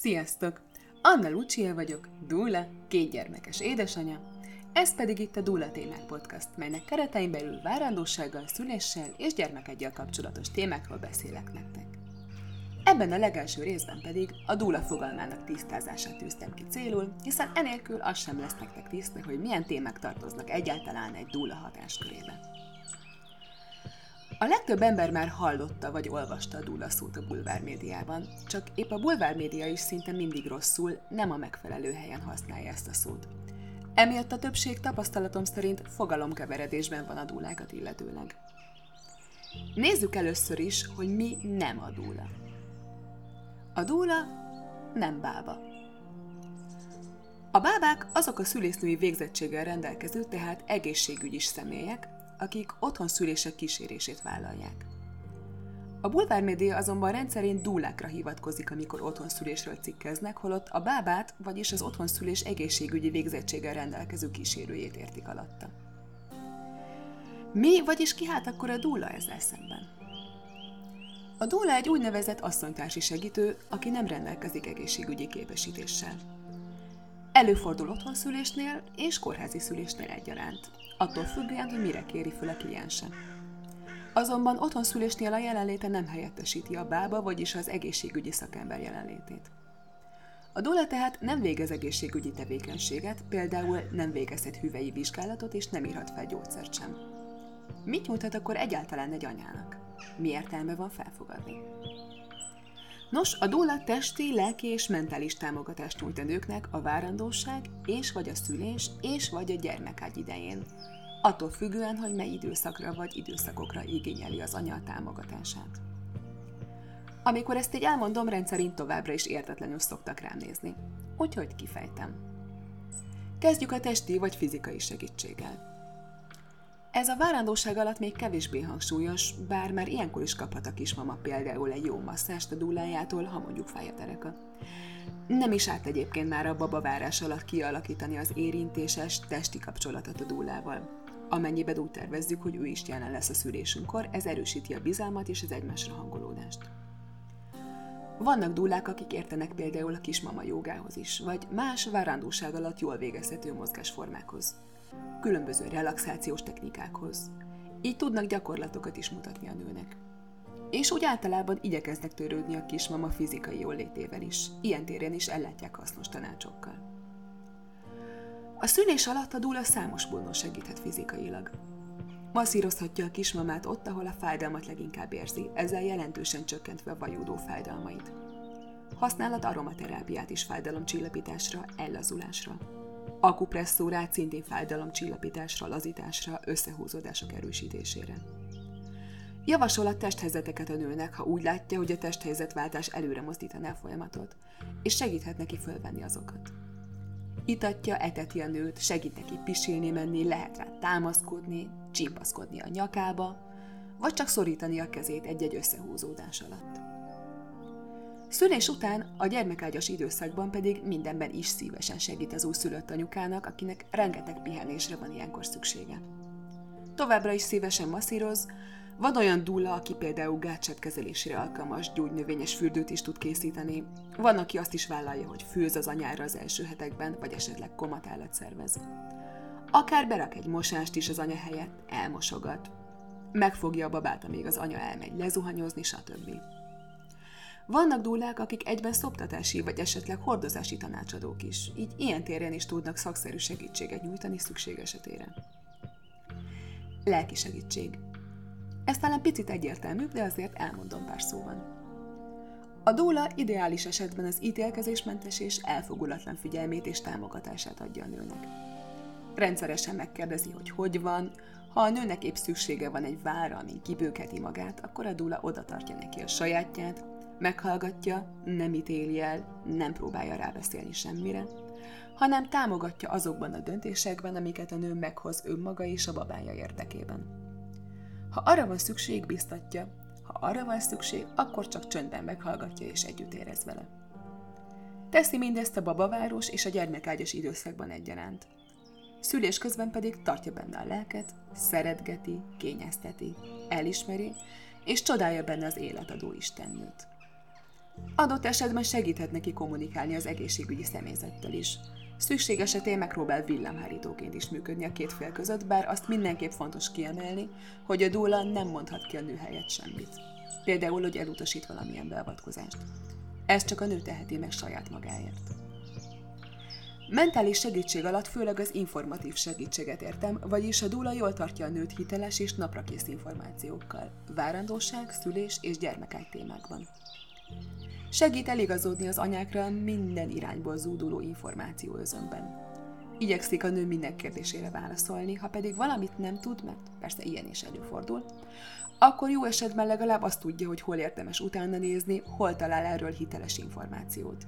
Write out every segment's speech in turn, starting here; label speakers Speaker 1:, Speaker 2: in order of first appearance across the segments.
Speaker 1: Sziasztok! Anna Lucia vagyok, Dula, két gyermekes édesanyja, ez pedig itt a Dula Témák Podcast, melynek keretein belül várandósággal, szüléssel és gyermekegyel kapcsolatos témákról beszélek nektek. Ebben a legelső részben pedig a Dula fogalmának tisztázását tűztem ki célul, hiszen enélkül az sem lesz nektek tiszta, hogy milyen témák tartoznak egyáltalán egy Dula hatáskörébe. A legtöbb ember már hallotta vagy olvasta a dúla szót a bulvár médiában, csak épp a bulvár média is szinte mindig rosszul, nem a megfelelő helyen használja ezt a szót. Emiatt a többség tapasztalatom szerint fogalomkeveredésben van a dúlákat illetőleg. Nézzük először is, hogy mi nem a dúla. A dúla nem bába. A bábák azok a szülésznői végzettséggel rendelkező, tehát egészségügyi személyek, akik otthon szülések kísérését vállalják. A bulvár média azonban rendszerint dúlákra hivatkozik, amikor otthon szülésről cikkeznek, holott a bábát, vagyis az otthon szülés egészségügyi végzettséggel rendelkező kísérőjét értik alatta. Mi, vagyis ki hát akkor a dúla ezzel szemben? A dúla egy úgynevezett asszonytársi segítő, aki nem rendelkezik egészségügyi képesítéssel. Előfordul otthonszülésnél és kórházi szülésnél egyaránt, attól függően, hogy mire kéri föl a kliense. Azonban otthonszülésnél a jelenléte nem helyettesíti a bába, vagyis az egészségügyi szakember jelenlétét. A dola tehát nem végez egészségügyi tevékenységet, például nem végezhet hüvei vizsgálatot és nem írhat fel gyógyszert sem. Mit nyújthat akkor egyáltalán egy anyának? Mi értelme van felfogadni? Nos, a dóla testi, lelki és mentális támogatást nyújt a nőknek a várandóság és vagy a szülés és vagy a gyermekágy idején, attól függően, hogy mely időszakra vagy időszakokra igényeli az anya támogatását. Amikor ezt így elmondom, rendszerint továbbra is értetlenül szoktak rám nézni. Úgyhogy kifejtem. Kezdjük a testi vagy fizikai segítséggel. Ez a várandóság alatt még kevésbé hangsúlyos, bár már ilyenkor is kaphat a kismama például egy jó masszást a dúlájától, ha mondjuk fáj a tereka. Nem is árt egyébként már a babavárás alatt kialakítani az érintéses, testi kapcsolatot a dúlával. Amennyiben úgy tervezzük, hogy ő is jelen lesz a szülésünkkor, ez erősíti a bizalmat és az egymásra hangolódást. Vannak dúlák, akik értenek például a kismama jogához is, vagy más várandóság alatt jól végezhető mozgásformákhoz különböző relaxációs technikákhoz. Így tudnak gyakorlatokat is mutatni a nőnek. És úgy általában igyekeznek törődni a kismama fizikai jólétével is. Ilyen téren is ellátják hasznos tanácsokkal. A szülés alatt a dúla számos módon segíthet fizikailag. Masszírozhatja a kismamát ott, ahol a fájdalmat leginkább érzi, ezzel jelentősen csökkentve a vajúdó fájdalmait. Használhat aromaterápiát is fájdalomcsillapításra, ellazulásra. Akupresszórát szintén fájdalomcsillapításra, lazításra, összehúzódások erősítésére. Javasol a testhelyzeteket a nőnek, ha úgy látja, hogy a testhelyzetváltás előre mozdítaná a folyamatot, és segíthet neki fölvenni azokat. Itatja, eteti a nőt, segít neki pisilni menni, lehet rá támaszkodni, csípaszkodni a nyakába, vagy csak szorítani a kezét egy-egy összehúzódás alatt. Szülés után a gyermekágyas időszakban pedig mindenben is szívesen segít az újszülött anyukának, akinek rengeteg pihenésre van ilyenkor szüksége. Továbbra is szívesen masszíroz, van olyan dúla, aki például gátsebb alkalmas gyógynövényes fürdőt is tud készíteni, van, aki azt is vállalja, hogy főz az anyára az első hetekben, vagy esetleg komatálat szervez. Akár berak egy mosást is az anya helyett, elmosogat. Megfogja a babát, amíg az anya elmegy lezuhanyozni, stb. Vannak dúlák, akik egyben szoptatási vagy esetleg hordozási tanácsadók is, így ilyen téren is tudnak szakszerű segítséget nyújtani szükség esetére. Lelki segítség. Ez talán picit egyértelműbb, de azért elmondom pár szóban. A dóla ideális esetben az ítélkezésmentes és elfogulatlan figyelmét és támogatását adja a nőnek. Rendszeresen megkérdezi, hogy hogy van, ha a nőnek épp szüksége van egy vára, amin kibőketi magát, akkor a dúla oda tartja neki a sajátját, meghallgatja, nem ítéli el, nem próbálja rábeszélni semmire, hanem támogatja azokban a döntésekben, amiket a nő meghoz önmaga és a babája érdekében. Ha arra van szükség, biztatja, ha arra van szükség, akkor csak csöndben meghallgatja és együtt érez vele. Teszi mindezt a babavárós és a gyermekágyas időszakban egyaránt. Szülés közben pedig tartja benne a lelket, szeretgeti, kényezteti, elismeri, és csodálja benne az életadó Istennőt. Adott esetben segíthet neki kommunikálni az egészségügyi személyzettel is. Szükség esetén megpróbál villámhárítóként is működni a két fél között, bár azt mindenképp fontos kiemelni, hogy a dúla nem mondhat ki a nő helyett semmit. Például, hogy elutasít valamilyen beavatkozást. Ez csak a nő teheti meg saját magáért. Mentális segítség alatt főleg az informatív segítséget értem, vagyis a dúla jól tartja a nőt hiteles és naprakész információkkal, várandóság, szülés és gyermekágy témákban. Segít eligazodni az anyákra minden irányból zúduló információ özönben. Igyekszik a nő minden kérdésére válaszolni, ha pedig valamit nem tud, mert persze ilyen is előfordul, akkor jó esetben legalább azt tudja, hogy hol érdemes utána nézni, hol talál erről hiteles információt.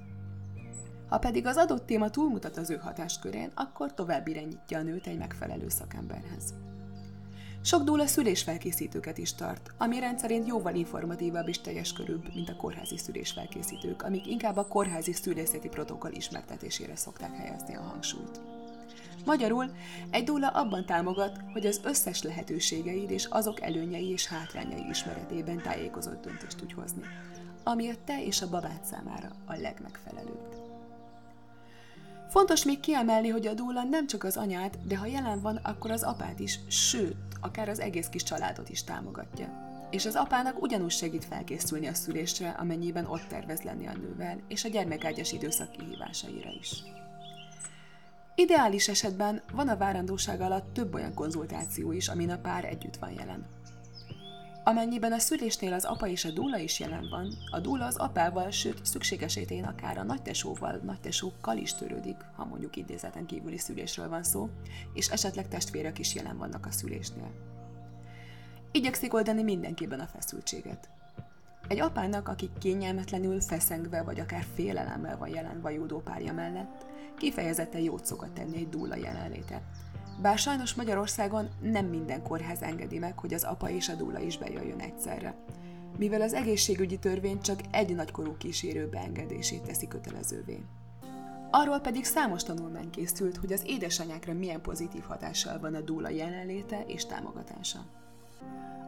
Speaker 1: Ha pedig az adott téma túlmutat az ő hatáskörén, akkor tovább irányítja a nőt egy megfelelő szakemberhez. Sok dúla szülésfelkészítőket is tart, ami rendszerint jóval informatívabb és teljes körűbb, mint a kórházi szülésfelkészítők, amik inkább a kórházi szülészeti protokoll ismertetésére szokták helyezni a hangsúlyt. Magyarul egy dúla abban támogat, hogy az összes lehetőségeid és azok előnyei és hátrányai ismeretében tájékozott döntést tudj hozni, ami a te és a babád számára a legmegfelelőbb. Fontos még kiemelni, hogy a dúla nem csak az anyát, de ha jelen van, akkor az apát is, sőt, akár az egész kis családot is támogatja. És az apának ugyanúgy segít felkészülni a szülésre, amennyiben ott tervez lenni a nővel, és a gyermekágyas időszak kihívásaira is. Ideális esetben van a várandóság alatt több olyan konzultáció is, amin a pár együtt van jelen. Amennyiben a szülésnél az apa és a dúla is jelen van, a dúla az apával, sőt szükség esetén akár a nagytesóval, nagytesókkal is törődik, ha mondjuk idézeten kívüli szülésről van szó, és esetleg testvérek is jelen vannak a szülésnél. Igyekszik oldani mindenkiben a feszültséget. Egy apának, aki kényelmetlenül, feszengve vagy akár félelemmel van jelen vajúdó párja mellett, kifejezetten jót szokott tenni egy dúla jelenléte, bár sajnos Magyarországon nem minden kórház engedi meg, hogy az apa és a dúla is bejöjjön egyszerre, mivel az egészségügyi törvény csak egy nagykorú kísérő beengedését teszi kötelezővé. Arról pedig számos tanulmány készült, hogy az édesanyákra milyen pozitív hatással van a dúla jelenléte és támogatása.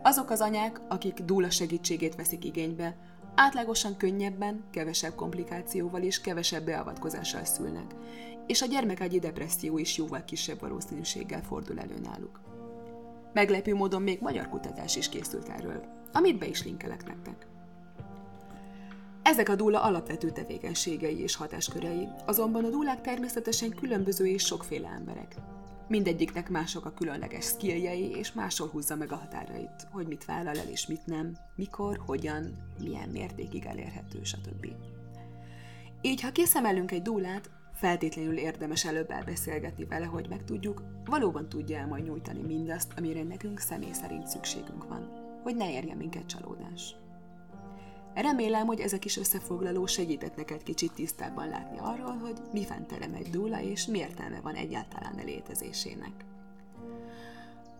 Speaker 1: Azok az anyák, akik dúla segítségét veszik igénybe, átlagosan könnyebben, kevesebb komplikációval és kevesebb beavatkozással szülnek, és a gyermekágyi depresszió is jóval kisebb valószínűséggel fordul elő náluk. Meglepő módon még magyar kutatás is készült erről, amit be is linkelek nektek. Ezek a dúla alapvető tevékenységei és hatáskörei, azonban a dúlák természetesen különböző és sokféle emberek. Mindegyiknek mások a különleges skilljei, és máshol húzza meg a határait, hogy mit vállal el és mit nem, mikor, hogyan, milyen mértékig elérhető, stb. Így, ha kiszemelünk egy dúlát, feltétlenül érdemes előbb elbeszélgetni vele, hogy megtudjuk, valóban tudja el majd nyújtani mindazt, amire nekünk személy szerint szükségünk van, hogy ne érje minket csalódás. Remélem, hogy ezek is összefoglaló segített neked kicsit tisztábban látni arról, hogy mi fentelem egy dúla, és mi értelme van egyáltalán a létezésének.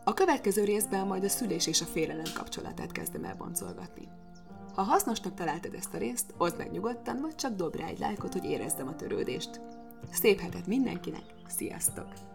Speaker 1: A következő részben majd a szülés és a félelem kapcsolatát kezdem el boncolgatni. Ha hasznosnak találtad ezt a részt, oszd meg nyugodtan, vagy csak dob rá egy lájkot, hogy érezzem a törődést. Szép hetet mindenkinek, sziasztok!